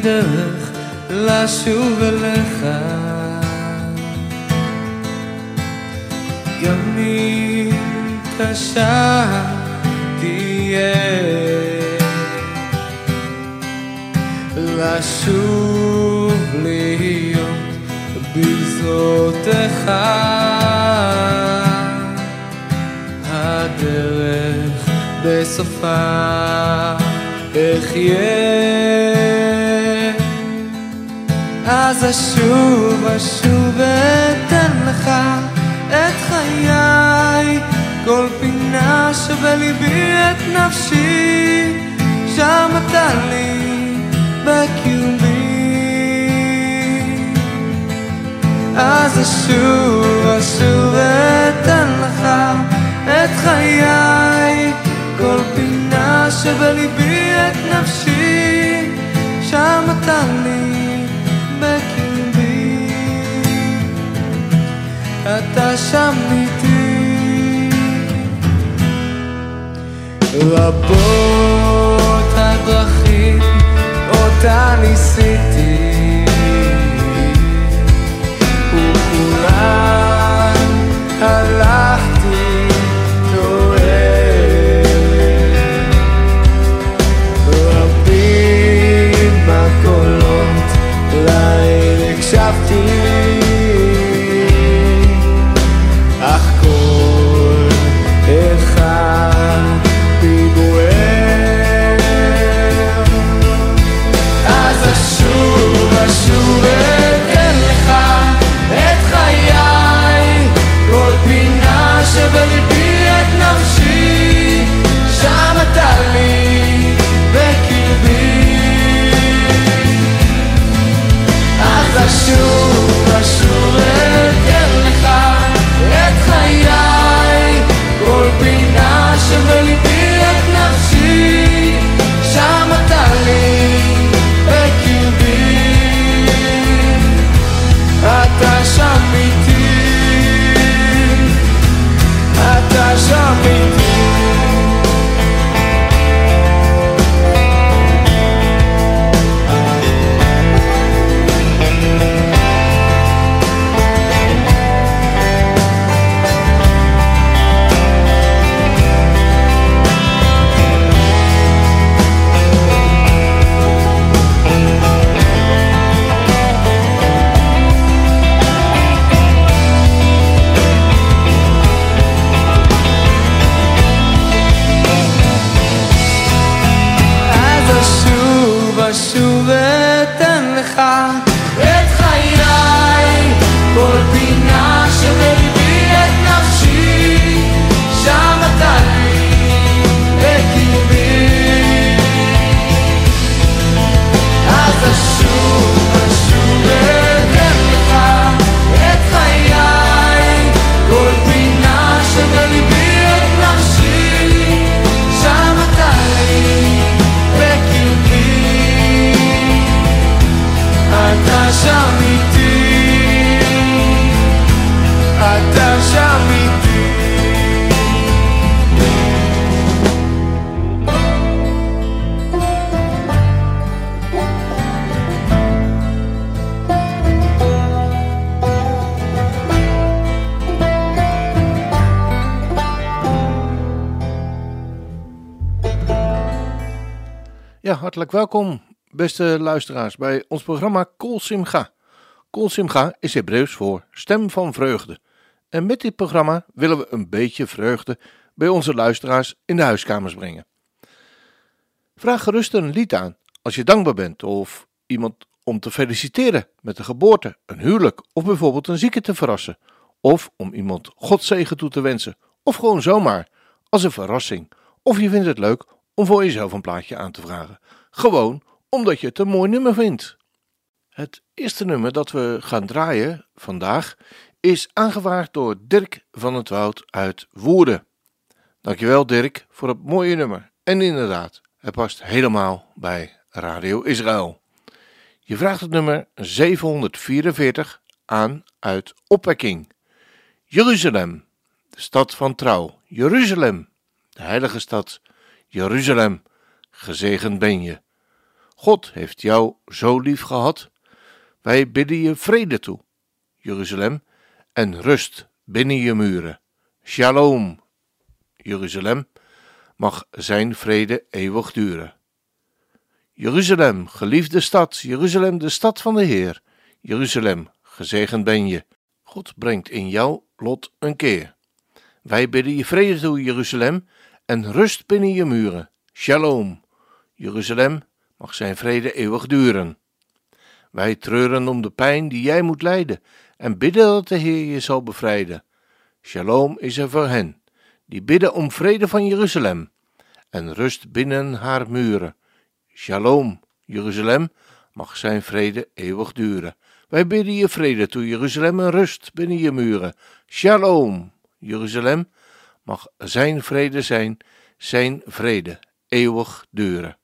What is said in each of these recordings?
הדרך לשוב אליך. גם אם קשה תהיה לשוב להיות בגזרותיך הדרך בסופה אחיה אז אשוב אשוב ואתן לך את חיי. כל פינה שבליבי את נפשי שם אתה לי בקיומי. אז אשוב אשוב ואתן לך את חיי. כל פינה שבליבי את נפשי שם אתה לי אתה שם איתי. רבות הדרכים אותה ניסיתי. וכולן הלכתי רבים הקולות להם הקשבתי welkom, beste luisteraars, bij ons programma Kol Simcha. Kol Simcha is Hebreeuws voor stem van vreugde. En met dit programma willen we een beetje vreugde bij onze luisteraars in de huiskamers brengen. Vraag gerust een lied aan als je dankbaar bent of iemand om te feliciteren met een geboorte, een huwelijk of bijvoorbeeld een zieke te verrassen. Of om iemand Godzegen toe te wensen. Of gewoon zomaar, als een verrassing. Of je vindt het leuk om voor jezelf een plaatje aan te vragen. Gewoon omdat je het een mooi nummer vindt. Het eerste nummer dat we gaan draaien vandaag is aangevraagd door Dirk van het Woud uit Woerden. Dankjewel Dirk voor het mooie nummer. En inderdaad, het past helemaal bij Radio Israël. Je vraagt het nummer 744 aan uit Opwekking. Jeruzalem, de stad van trouw. Jeruzalem, de heilige stad. Jeruzalem, gezegend ben je. God heeft jou zo lief gehad. Wij bidden je vrede toe, Jeruzalem, en rust binnen je muren. Shalom, Jeruzalem, mag zijn vrede eeuwig duren. Jeruzalem, geliefde stad, Jeruzalem, de stad van de Heer. Jeruzalem, gezegend ben je. God brengt in jouw lot een keer. Wij bidden je vrede toe, Jeruzalem, en rust binnen je muren. Shalom, Jeruzalem, mag zijn vrede eeuwig duren. Wij treuren om de pijn die jij moet lijden en bidden dat de Heer je zal bevrijden. Shalom is er voor hen, die bidden om vrede van Jeruzalem en rust binnen haar muren. Shalom, Jeruzalem, mag zijn vrede eeuwig duren. Wij bidden je vrede toe, Jeruzalem, en rust binnen je muren. Shalom, Jeruzalem, mag zijn vrede zijn, zijn vrede eeuwig duren.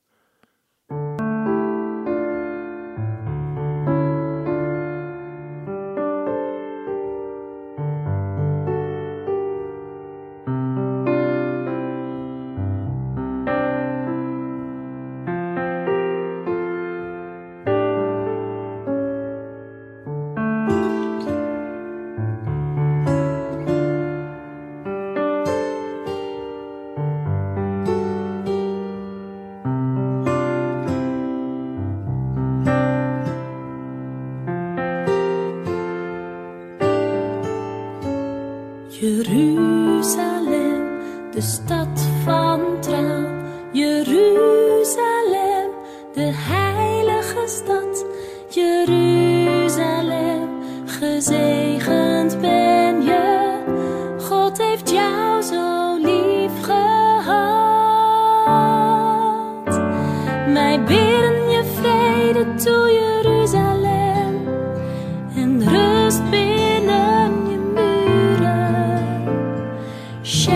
Shalom,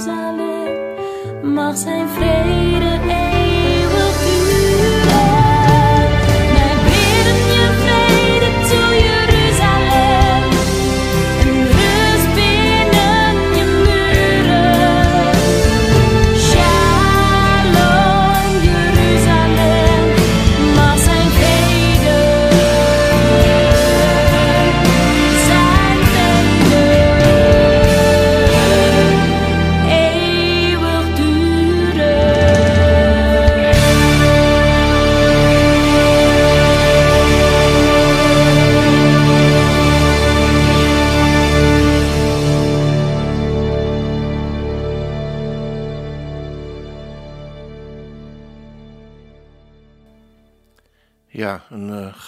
Jeruzalem, mag zijn vrede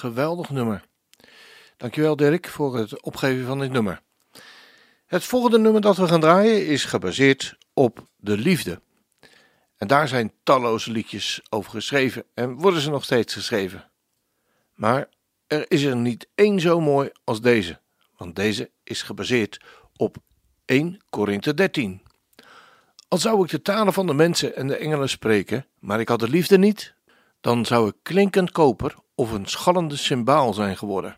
geweldig nummer. Dankjewel Dirk voor het opgeven van dit nummer. Het volgende nummer dat we gaan draaien is gebaseerd op de liefde. En daar zijn talloze liedjes over geschreven en worden ze nog steeds geschreven. Maar er is er niet één zo mooi als deze, want deze is gebaseerd op 1 Korinthe 13. Al zou ik de talen van de mensen en de engelen spreken, maar ik had de liefde niet, dan zou ik klinkend koper of een schallende cymbaal zijn geworden.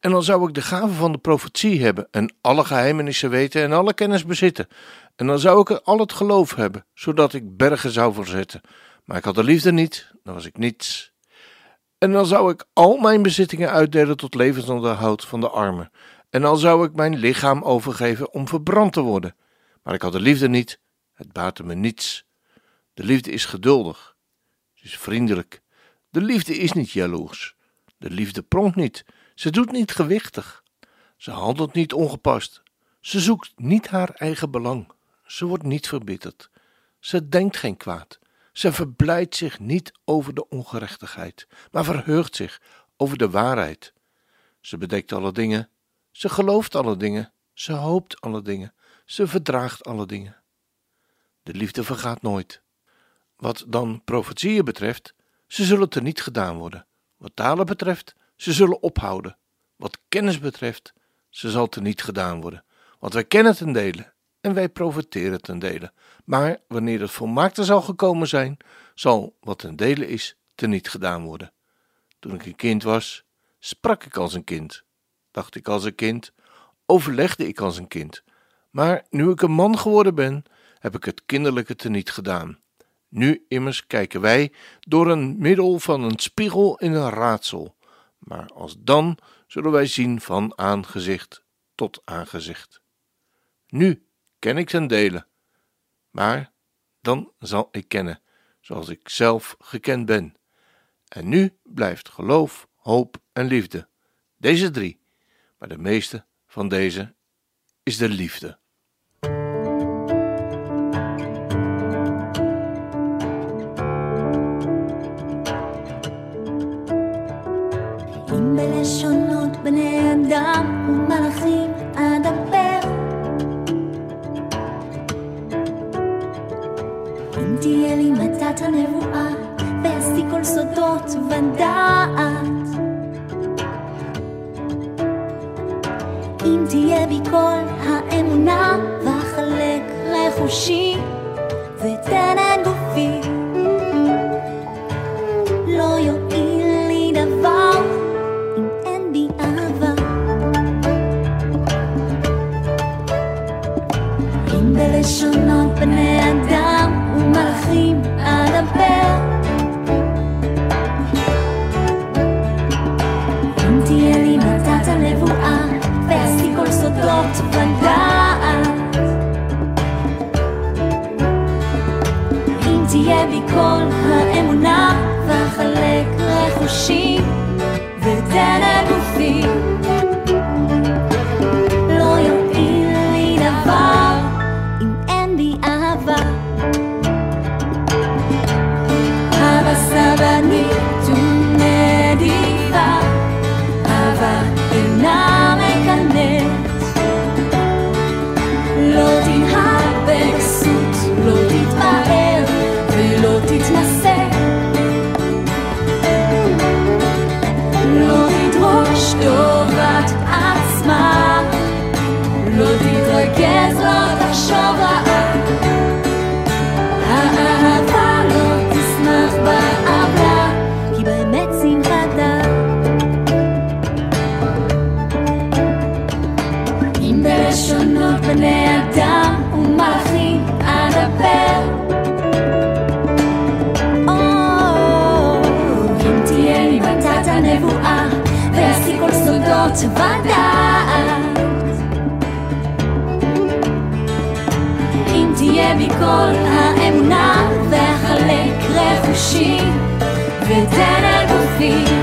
En dan zou ik de gave van de profetie hebben en alle geheimenissen weten en alle kennis bezitten. En dan zou ik al het geloof hebben, zodat ik bergen zou verzetten. Maar ik had de liefde niet, dan was ik niets. En dan zou ik al mijn bezittingen uitdelen tot levensonderhoud van de armen. En dan zou ik mijn lichaam overgeven om verbrand te worden. Maar ik had de liefde niet, het baatte me niets. De liefde is geduldig, ze is vriendelijk. De liefde is niet jaloers. De liefde pronkt niet, ze doet niet gewichtig. Ze handelt niet ongepast. Ze zoekt niet haar eigen belang. Ze wordt niet verbitterd. Ze denkt geen kwaad. Ze verblijdt zich niet over de ongerechtigheid, maar verheugt zich over de waarheid. Ze bedekt alle dingen. Ze gelooft alle dingen. Ze hoopt alle dingen. Ze verdraagt alle dingen. De liefde vergaat nooit. Wat dan profetieën betreft, ze zullen te niet gedaan worden. Wat talen betreft, ze zullen ophouden. Wat kennis betreft, ze zal te niet gedaan worden. Want wij kennen ten dele en wij profiteren ten dele. Maar wanneer het volmaakte zal gekomen zijn, zal wat ten dele is, te niet gedaan worden. Toen ik een kind was, sprak ik als een kind, dacht ik als een kind, overlegde ik als een kind. Maar nu ik een man geworden ben, heb ik het kinderlijke te niet gedaan. Nu immers kijken wij door een middel van een spiegel in een raadsel, maar als dan zullen wij zien van aangezicht tot aangezicht. Nu ken ik ten dele, maar dan zal ik kennen zoals ik zelf gekend ben. En nu blijft geloof, hoop en liefde. Deze drie, maar de meeste van deze is de liefde. אם בלשונות בני אדם ומלאכים אדבר אם תהיה לי מתת הנבואה ואשיא כל סודות ודעת. אם תהיה בי כל האמונה ואחלק רכושי vedere al feel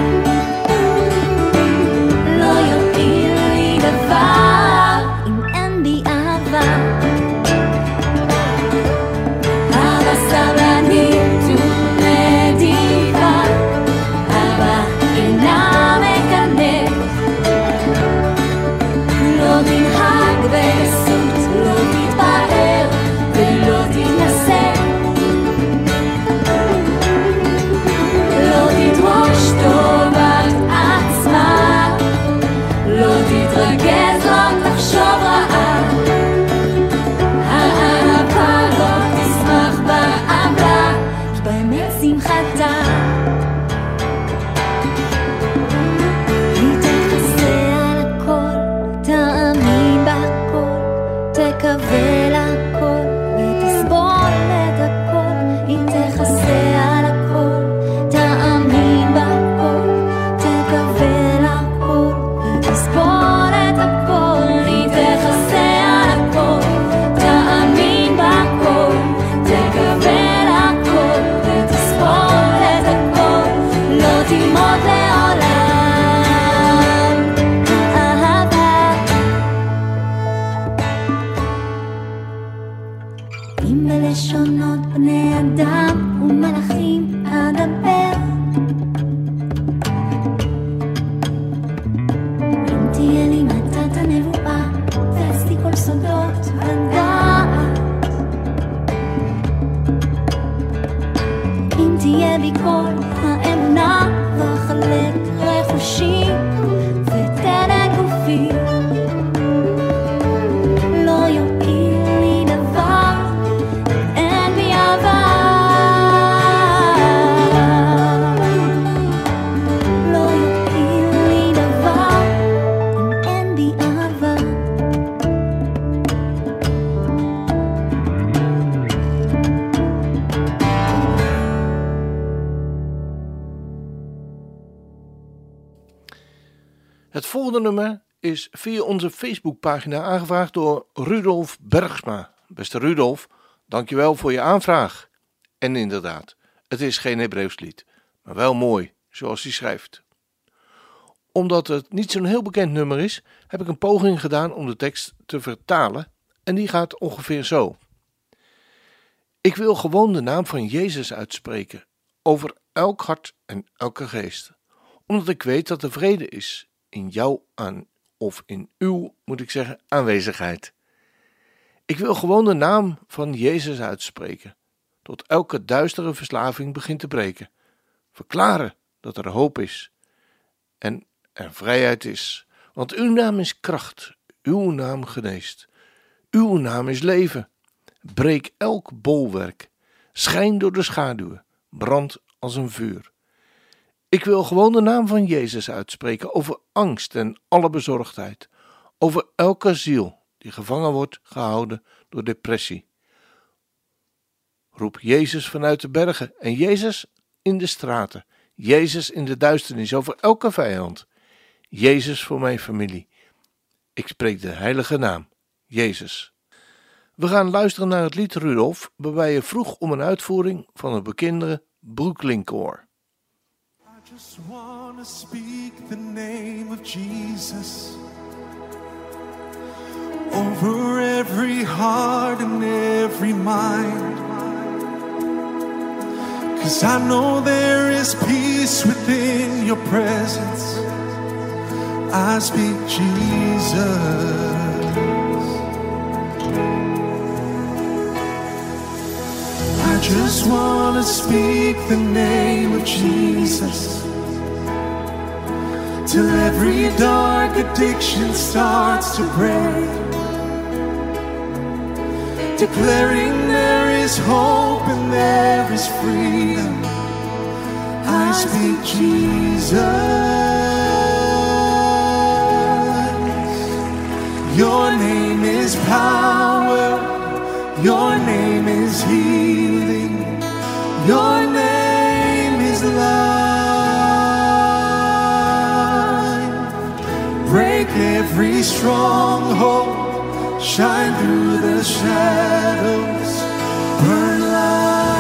is via onze Facebookpagina aangevraagd door Rudolf Bergsma. Beste Rudolf, dankjewel voor je aanvraag. En inderdaad, het is geen Hebreeuws lied, maar wel mooi, zoals hij schrijft. Omdat het niet zo'n heel bekend nummer is, heb ik een poging gedaan om de tekst te vertalen en die gaat ongeveer zo. Ik wil gewoon de naam van Jezus uitspreken over elk hart en elke geest, omdat ik weet dat er vrede is in jou aan, of in uw, moet ik zeggen, aanwezigheid. Ik wil gewoon de naam van Jezus uitspreken, tot elke duistere verslaving begint te breken. Verklaren dat er hoop is en er vrijheid is, want uw naam is kracht, uw naam geneest, uw naam is leven. Breek elk bolwerk, schijn door de schaduwen, brand als een vuur. Ik wil gewoon de naam van Jezus uitspreken over angst en alle bezorgdheid, over elke ziel die gevangen wordt gehouden door depressie. Roep Jezus vanuit de bergen en Jezus in de straten, Jezus in de duisternis over elke vijand, Jezus voor mijn familie. Ik spreek de heilige naam, Jezus. We gaan luisteren naar het lied Rudolf, waarbij je vroeg om een uitvoering van het bekende. I just want to speak the name of Jesus over every heart and every mind. Cause I know there is peace within your presence. I speak Jesus. I just want to speak the name of Jesus till every dark addiction starts to break. Declaring there is hope and there is freedom. I speak Jesus. Your name is power. Your name is healing. Your every stronghold. Shine through the shadows. Burn like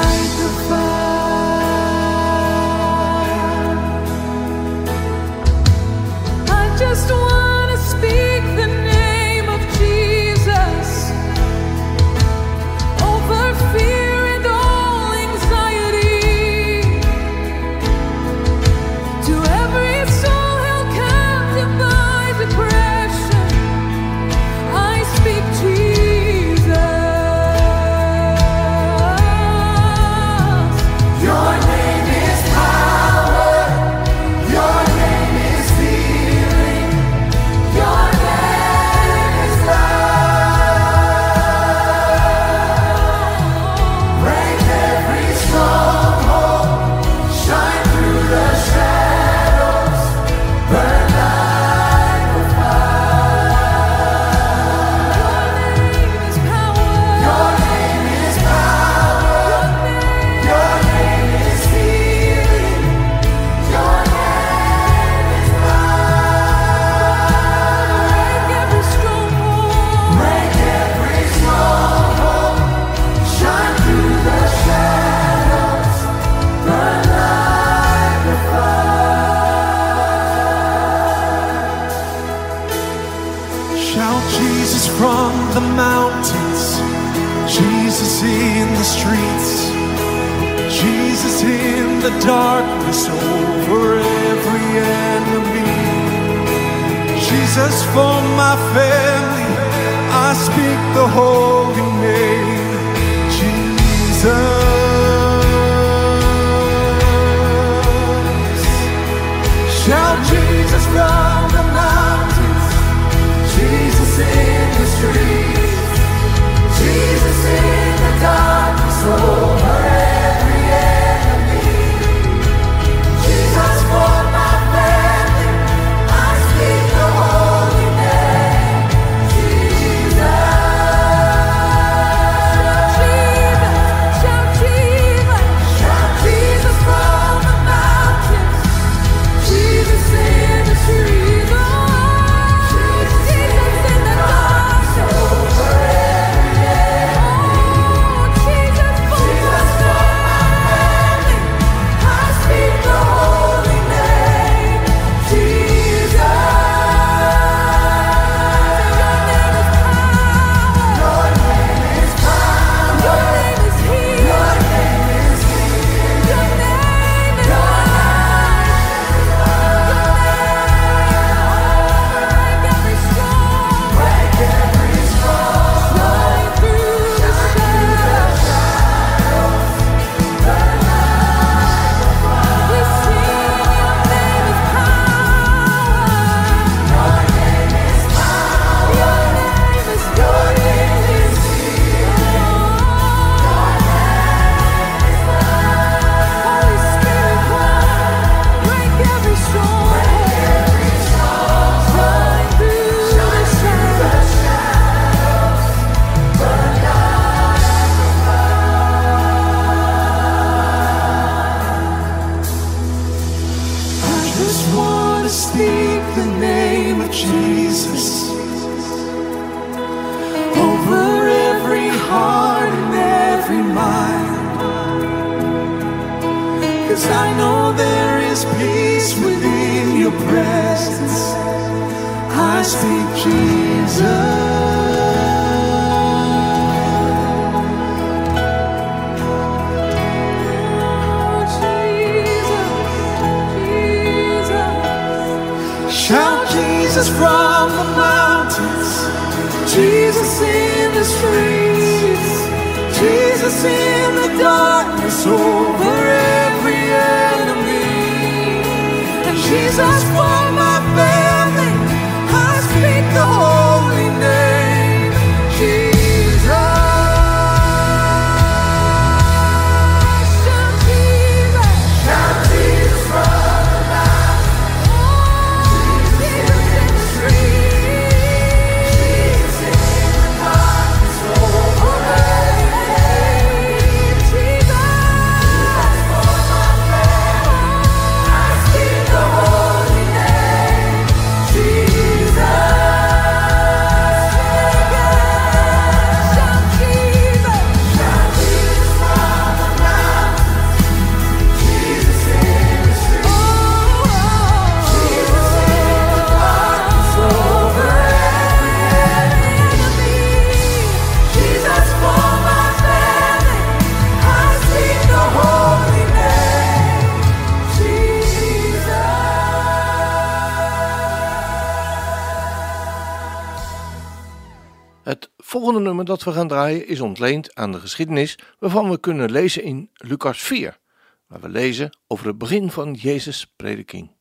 dat we gaan draaien is ontleend aan de geschiedenis waarvan we kunnen lezen in Lucas 4, waar we lezen over het begin van Jezus' prediking.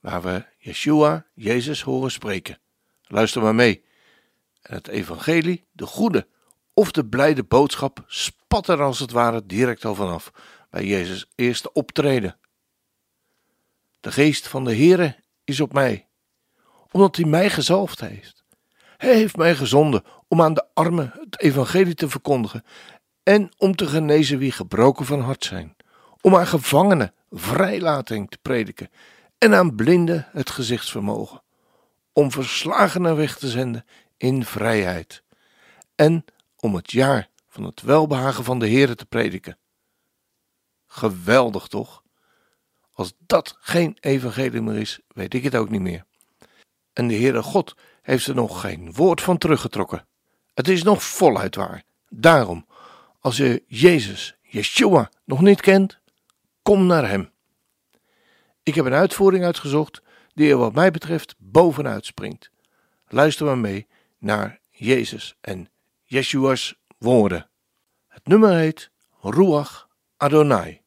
Waar we Yeshua, Jezus, horen spreken. Luister maar mee. En het evangelie, de goede of de blijde boodschap, spat er als het ware direct al vanaf bij Jezus' eerste optreden. De geest van de Heere is op mij, omdat hij mij gezalfd heeft. Hij heeft mij gezonden om aan de armen het evangelie te verkondigen en om te genezen wie gebroken van hart zijn, om aan gevangenen vrijlating te prediken en aan blinden het gezichtsvermogen, om verslagenen weg te zenden in vrijheid en om het jaar van het welbehagen van de Heere te prediken. Geweldig toch? Als dat geen evangelie meer is, weet ik het ook niet meer. En de Heere God heeft er nog geen woord van teruggetrokken. Het is nog voluit waar. Daarom, als je Jezus, Yeshua, nog niet kent, kom naar Hem. Ik heb een uitvoering uitgezocht die er wat mij betreft bovenuit springt. Luister maar mee naar Jezus en Yeshua's woorden. Het nummer heet Ruach Adonai.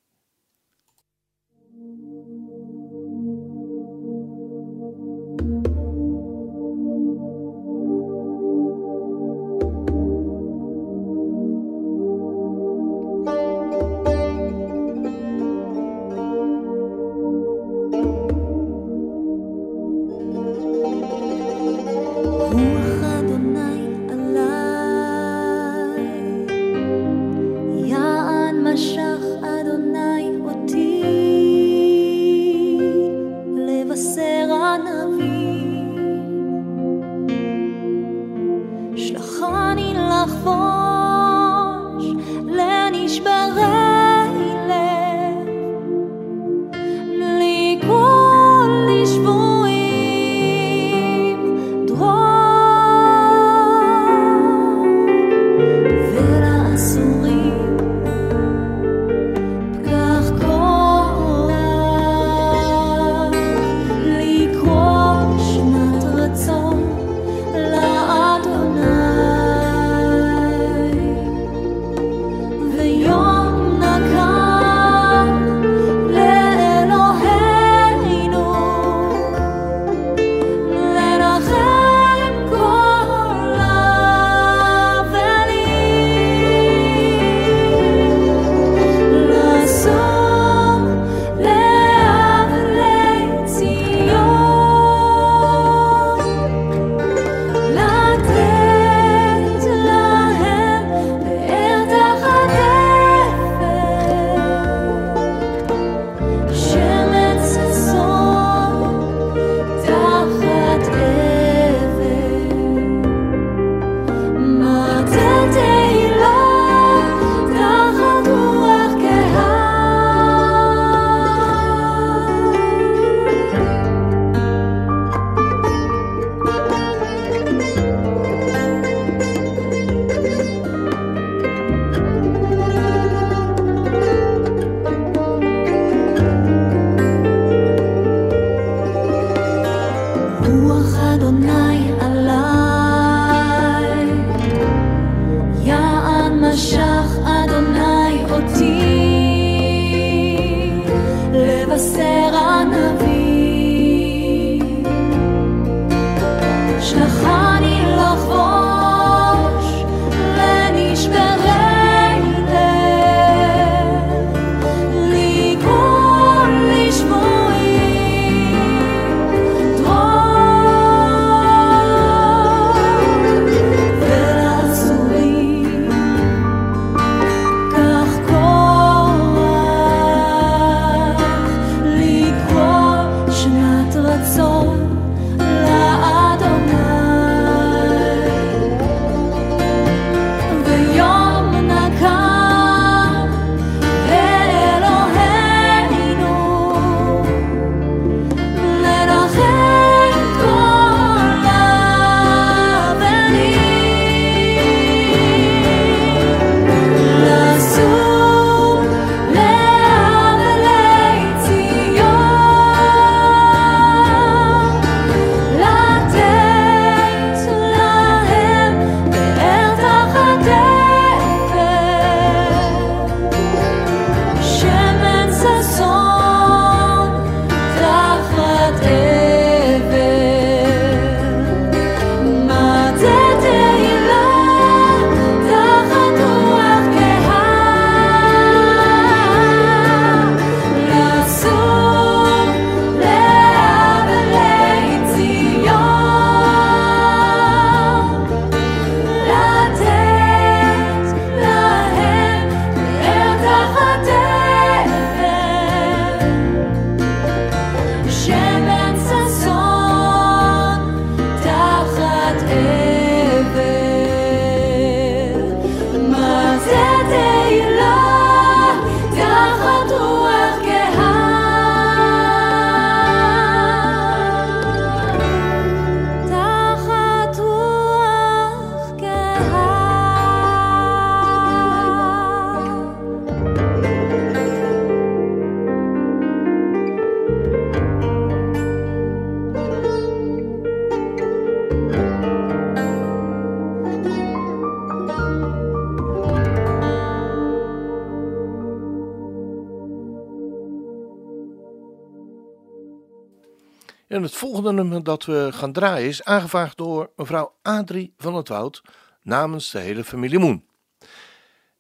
En het volgende nummer dat we gaan draaien is aangevraagd door mevrouw Adrie van het Woud namens de hele familie Moen.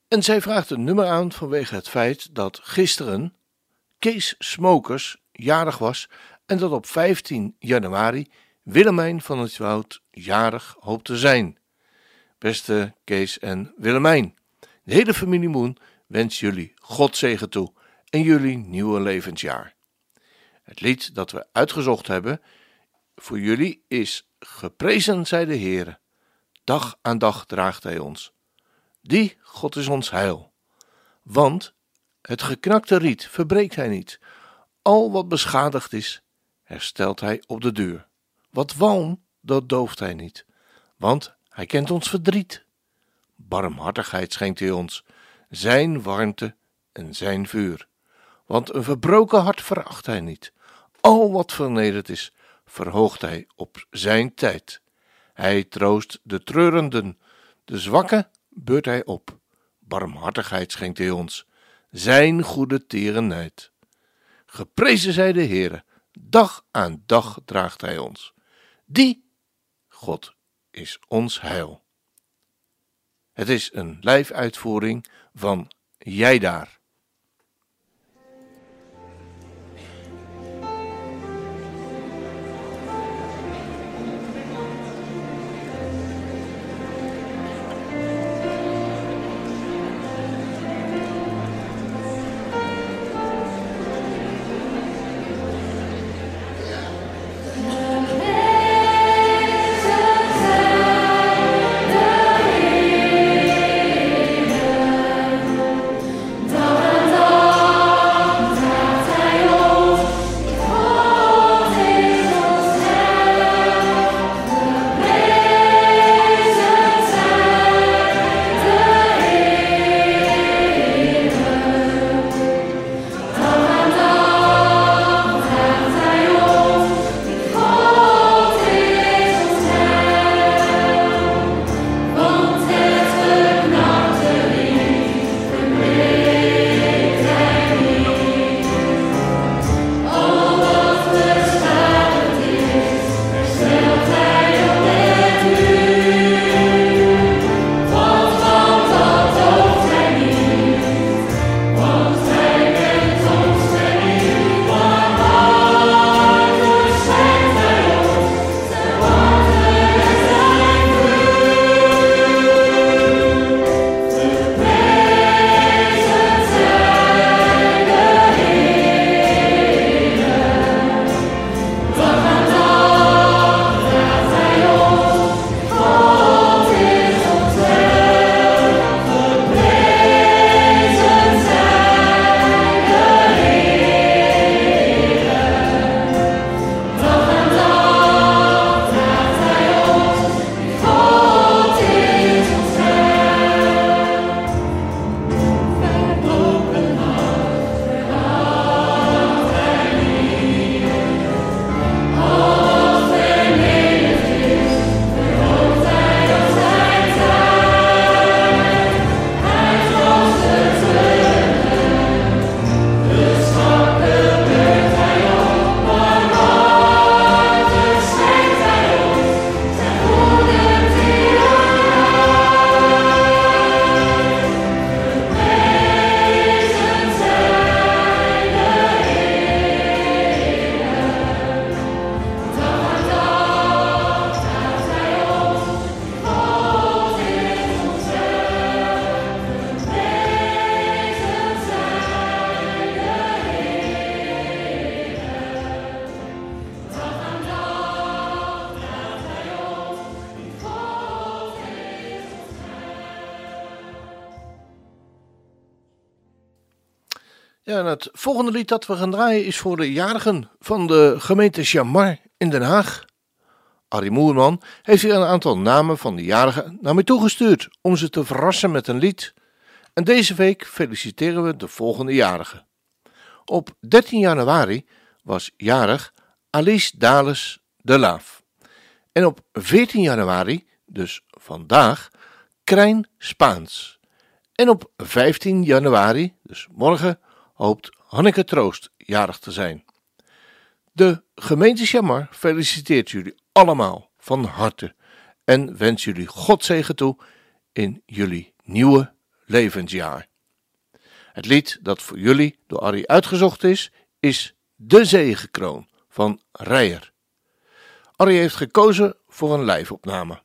En zij vraagt een nummer aan vanwege het feit dat gisteren Kees Smokers jarig was en dat op 15 januari Willemijn van het Woud jarig hoopt te zijn. Beste Kees en Willemijn, de hele familie Moen wens jullie Godzegen toe en jullie nieuwe levensjaar. Het lied dat we uitgezocht hebben voor jullie is Geprezen zij de Heere. Dag aan dag draagt hij ons. Die God is ons heil. Want het geknakte riet verbreekt hij niet. Al wat beschadigd is, herstelt hij op de deur. Wat walm, dat dooft hij niet. Want hij kent ons verdriet. Barmhartigheid schenkt hij ons, zijn warmte en zijn vuur. Want een verbroken hart veracht hij niet. Al wat vernederd is, verhoogt hij op zijn tijd. Hij troost de treurenden, de zwakken beurt hij op. Barmhartigheid schenkt hij ons, zijn goede tierenheid. Geprezen zij de Heere, dag aan dag draagt hij ons. Die, God, is ons heil. Het is een lijfuitvoering van Jij daar. Volgende lied dat we gaan draaien is voor de jarigen van de gemeente Chamar in Den Haag. Arie Moerman heeft hier een aantal namen van de jarigen naar mij toegestuurd om ze te verrassen met een lied. En deze week feliciteren we de volgende jarigen. Op 13 januari was jarig Alice Dales de Laaf. En op 14 januari, dus vandaag, Krijn Spaans. En op 15 januari, dus morgen, hoopt Hanneke Troost jarig te zijn. De gemeente Chamar feliciteert jullie allemaal van harte en wens jullie Godzegen toe in jullie nieuwe levensjaar. Het lied dat voor jullie door Arie uitgezocht is, is De Zegenkroon van Rijer. Arie heeft gekozen voor een live-opname.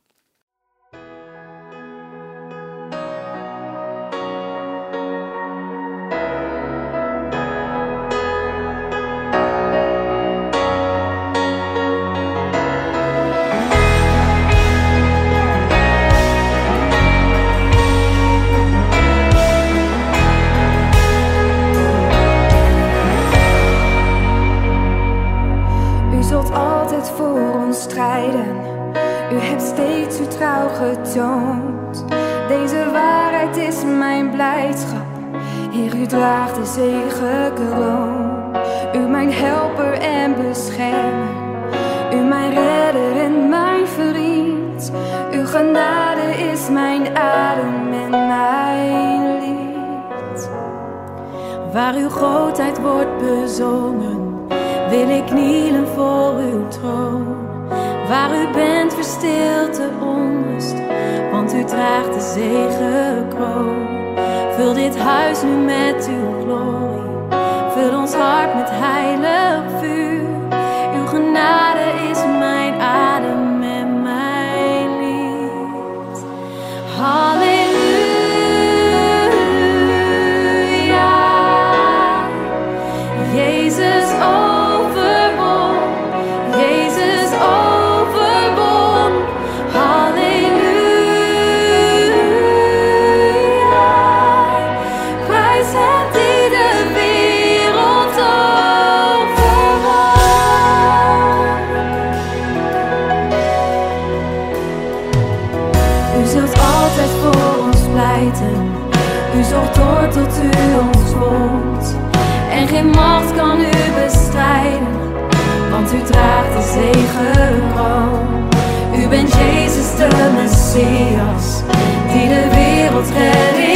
U draagt de zegenkroon. U mijn helper en beschermer. U mijn redder en mijn vriend. Uw genade is mijn adem en mijn lied. Waar uw grootheid wordt bezongen, wil ik knielen voor uw troon. Waar u bent verstilt de onrust, want u draagt de zegenkroon. Vul dit huis nu met uw glorie, vul ons hart met heilig vuur.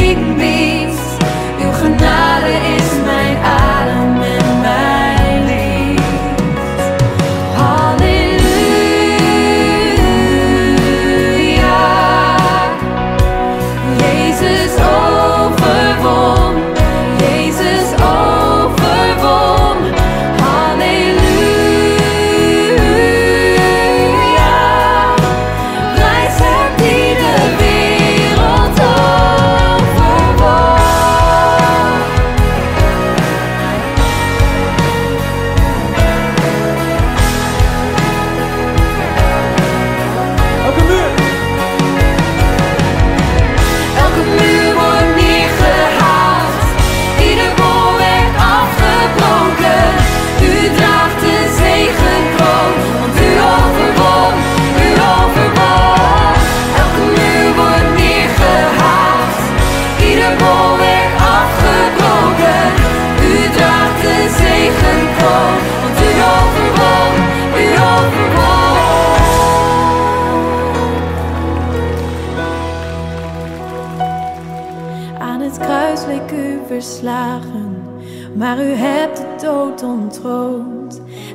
big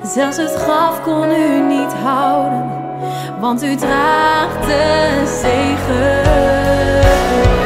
Zelfs het graf kon u niet houden, want u draagt de zegen.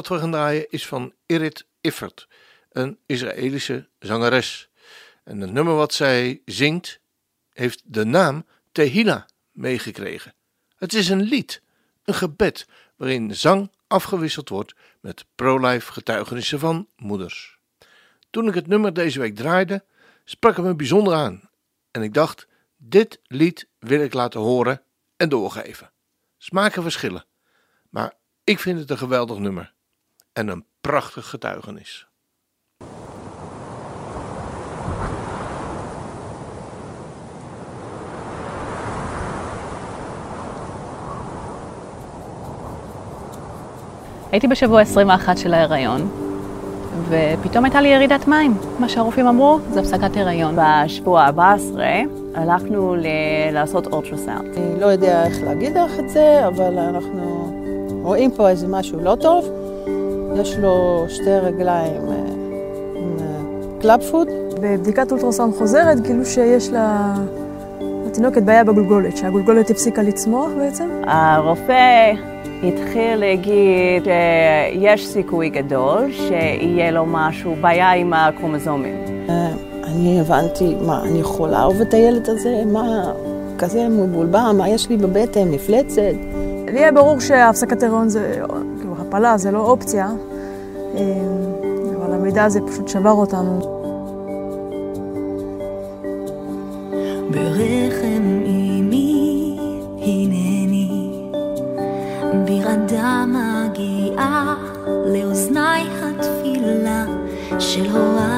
Dat we gaan draaien is van Irit Iffert, een Israëlische zangeres. En het nummer wat zij zingt heeft de naam Tehila meegekregen. Het is een lied, een gebed, waarin zang afgewisseld wordt met pro-life getuigenissen van moeders. Toen ik het nummer deze week draaide, sprak het me bijzonder aan. En ik dacht, dit lied wil ik laten horen en doorgeven. Smaken verschillen, maar ik vind het een geweldig nummer en een prachtig getuigenis. הייתי בשבוע 21 של ההיריון, ופתאום הייתה לי ירידת מים. מה שהרופאים אמרו, זה הפסקת הריון. בשבוע ה-14 הלכנו ל- לעשות אולטרסאונד. אני לא יודע איך להגיד לך את זה, אבל אנחנו רואים פה איזה משהו לא טוב. יש לו שתי רגליים אה, עם קלאבפוד. בבדיקת אולטרסאונד חוזרת גילו שיש לה... לתינוקת בעיה בגולגולת, שהגולגולת הפסיקה לצמוח בעצם. הרופא התחיל להגיד שיש סיכוי גדול שיהיה לו משהו, בעיה עם הקרומוזומים. אני הבנתי, מה, אני יכולה לאהוב את הילד הזה? מה, כזה מבולבל, מה יש לי בבטן, מפלצת? לי היה ברור שהפסקת הריון זה, הפלה זה לא אופציה, אה, אבל המידע הזה פשוט שבר אותנו. ברחם אמי הנני, ברעדה מגיעה לאוזני התפילה של הוריי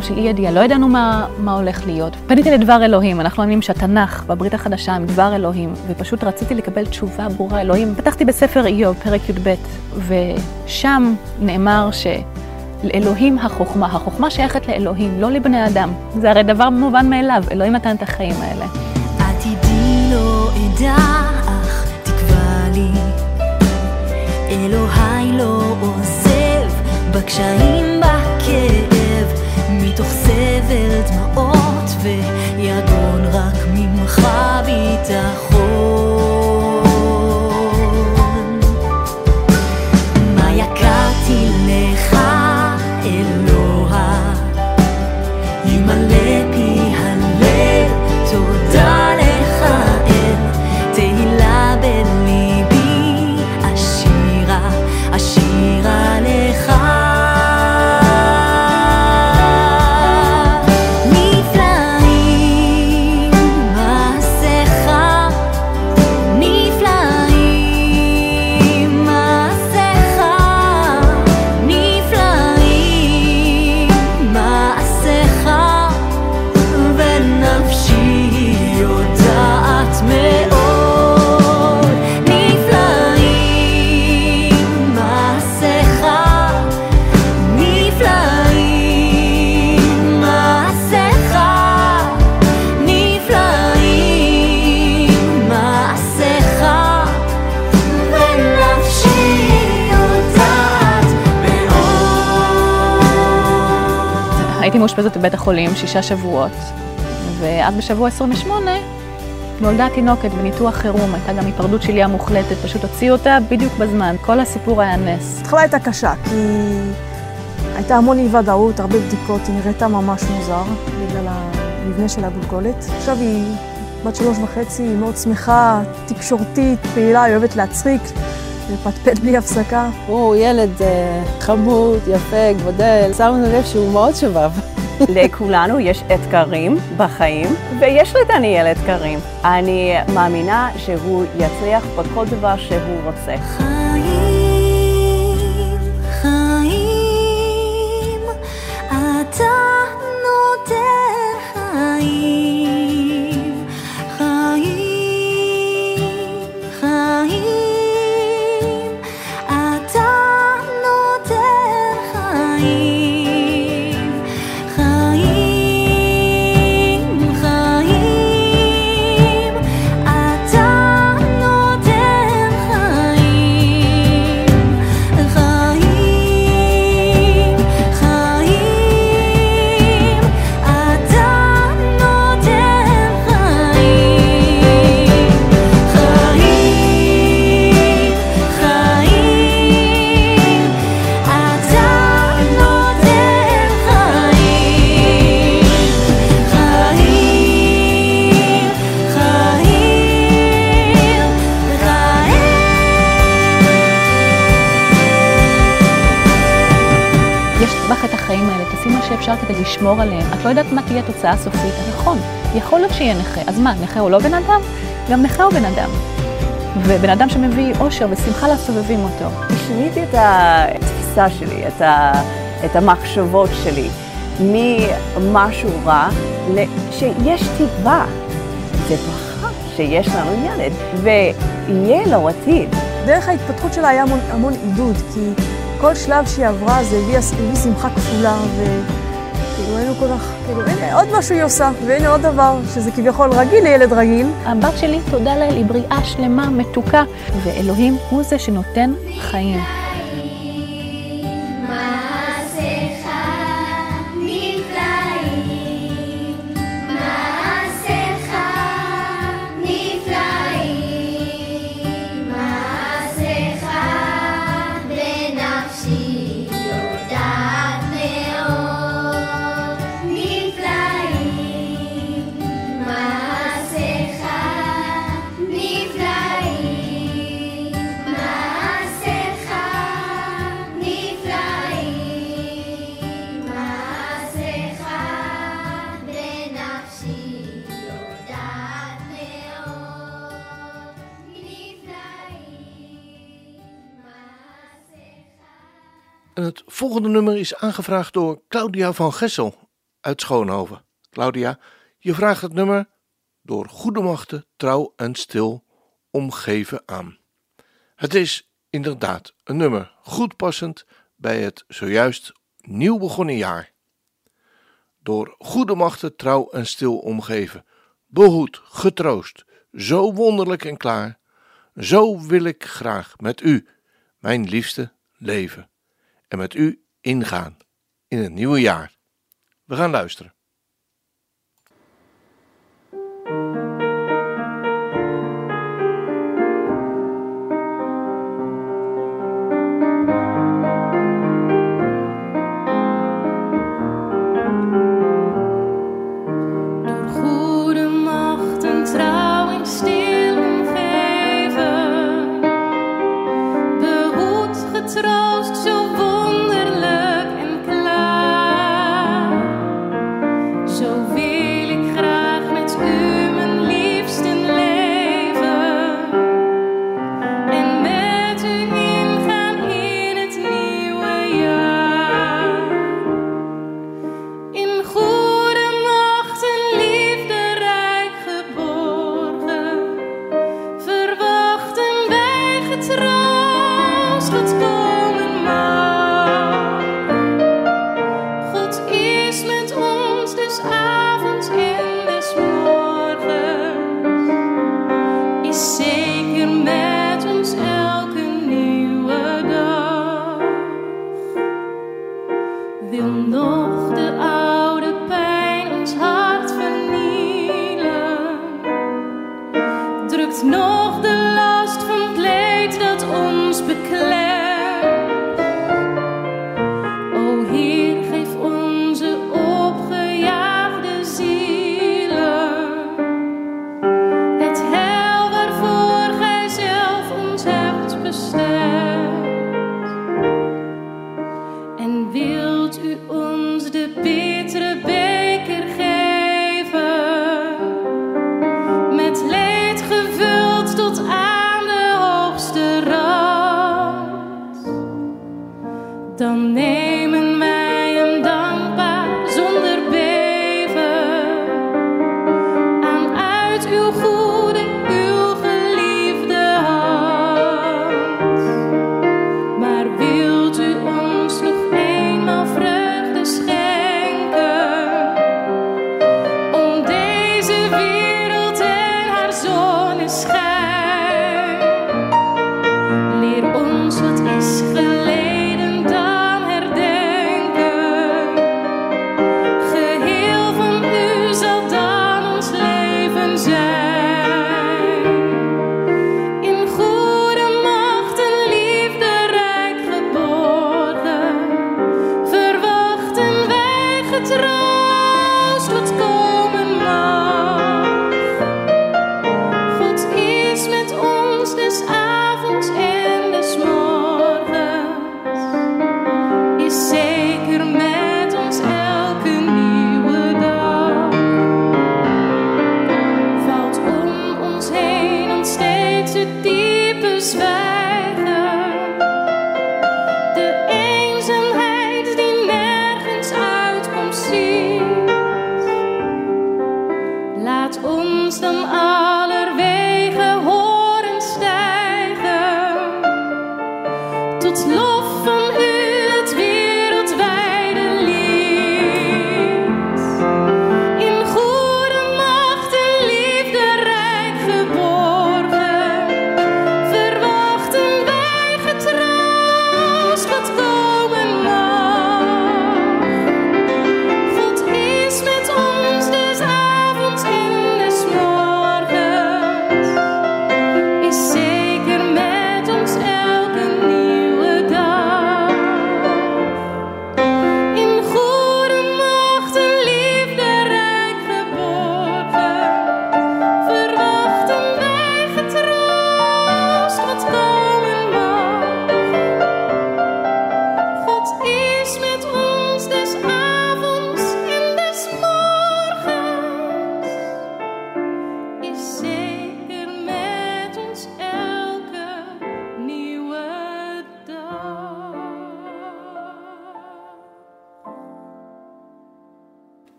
במצב של אי ידיעה, לא ידענו מה, מה הולך להיות. פניתי לדבר אלוהים, אנחנו מאמינים שהתנ"ך בברית החדשה הם דבר אלוהים, ופשוט רציתי לקבל תשובה ברורה אלוהים. פתחתי בספר איוב, פרק י"ב, ושם נאמר שלאלוהים החוכמה, החוכמה שייכת לאלוהים, לא לבני אדם. זה הרי דבר מובן מאליו, אלוהים נתן את החיים האלה. עתידי לא אדע, אך תקבע לי. אלוהי לא עוזב, בקשיים, בכאב, מתוך סבל, דמעות ויגון, רק ממך ביטחון. החולים שישה שבועות, ואז בשבוע 28 נולדה תינוקת בניתוח חירום, הייתה גם היפרדות שליה מוחלטת, פשוט הוציאו אותה בדיוק בזמן. כל הסיפור היה נס. ההתחלה הייתה קשה, כי הייתה המון אי ודאות, הרבה בדיקות, היא נראתה ממש מוזר בגלל המבנה של הגולגולת. עכשיו היא בת שלוש וחצי, היא מאוד שמחה, תקשורתית, פעילה, היא אוהבת להצחיק, לפטפט בלי הפסקה. הוא ילד אה, חמוד, יפה, גודל. שמנו לב שהוא מאוד שבב. לכולנו יש אתגרים בחיים, ויש לדניאל אתגרים. אני מאמינה שהוא יצליח בכל דבר שהוא רוצה. חיים, חיים, אתה נותן חיים, לשמור עליהם. את לא יודעת מה תהיה התוצאה הסופית, נכון. יכול להיות שיהיה נכה, אז מה, נכה הוא לא בן אדם? גם נכה הוא בן אדם. ובן אדם שמביא אושר ושמחה לסובבים אותו. שיניתי את התפיסה שלי, את, ה, את המחשבות שלי, ממשהו רע, ל- שיש תקווה. זה ברכה שיש לנו ילד, ויהיה לו עתיד. דרך ההתפתחות שלה היה המון, המון עידוד, כי כל שלב שהיא עברה זה הביא, הביא שמחה כפולה, וכאילו היינו כל כך, כאילו, הנה עוד משהו היא עושה, והנה עוד דבר, שזה כביכול רגיל לילד רגיל. הבת שלי, תודה לאל, היא בריאה שלמה, מתוקה, ואלוהים הוא זה שנותן חיים. Het volgende nummer is aangevraagd door Claudia van Gessel uit Schoonhoven. Claudia, je vraagt het nummer door goede machten trouw en stil omgeven aan. Het is inderdaad een nummer goed passend bij het zojuist nieuw begonnen jaar. Door goede machten trouw en stil omgeven, behoed, getroost, zo wonderlijk en klaar, zo wil ik graag met u, mijn liefste, leven en met u ingaan in het nieuwe jaar. We gaan luisteren.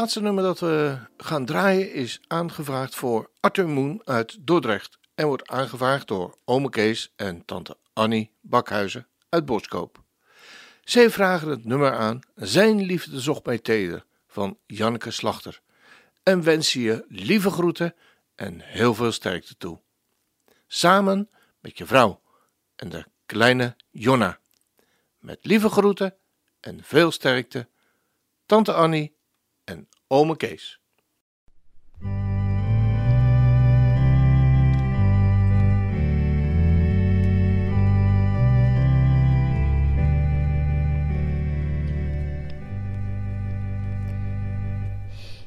Laatste nummer dat we gaan draaien is aangevraagd voor Arthur Moon uit Dordrecht. En wordt aangevraagd door ome Kees en tante Annie Bakhuizen uit Boskoop. Zij vragen het nummer aan Zijn liefde zocht mij teder van Janneke Slachter. En wensen je lieve groeten en heel veel sterkte toe. Samen met je vrouw en de kleine Jonna. Met lieve groeten en veel sterkte, tante Annie en ome Kees.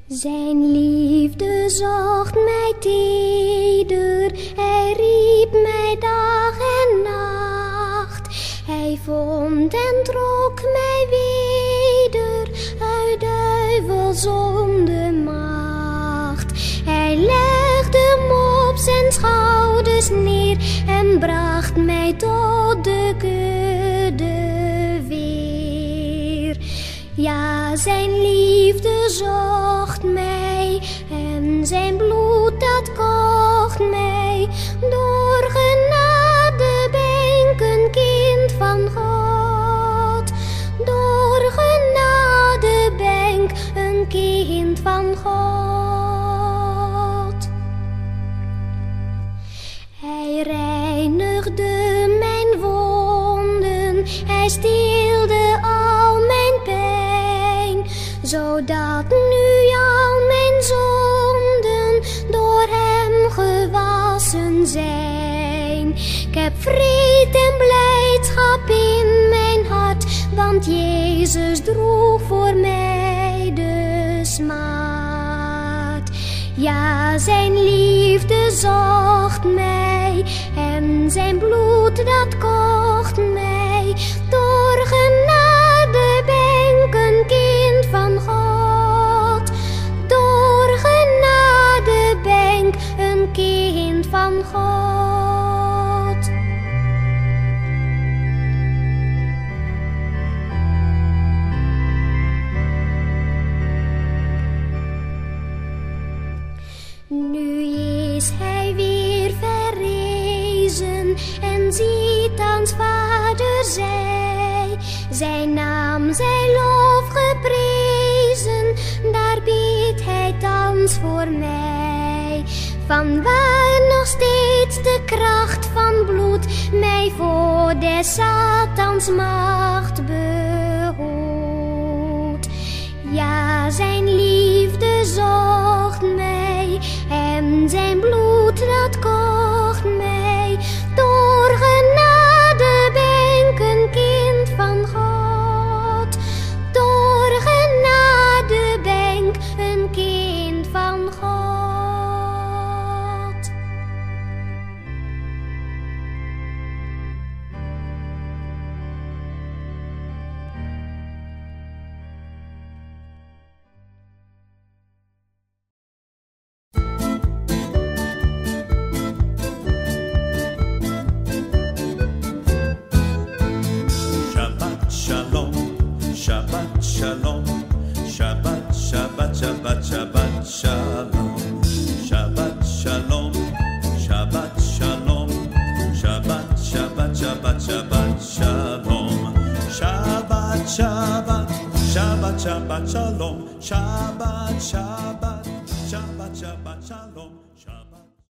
Zijn liefde zocht mij teder, hij riep mij dag en nacht. Hij vond en trok mij weder uit duivelzonde macht. Hij legde hem op zijn schouders neer en bracht mij tot de kudde weer. Ja, zijn liefde zocht mij en zijn bloed dat kocht mij. Hij reinigde mijn wonden, hij stilde al mijn pijn, zodat nu al mijn zonden door hem gewassen zijn. Ik heb vrede en blijdschap in mijn hart, want Jezus droeg voor mij de smaad. Ja, zijn liefde zocht mij en zijn bloed dat Satans macht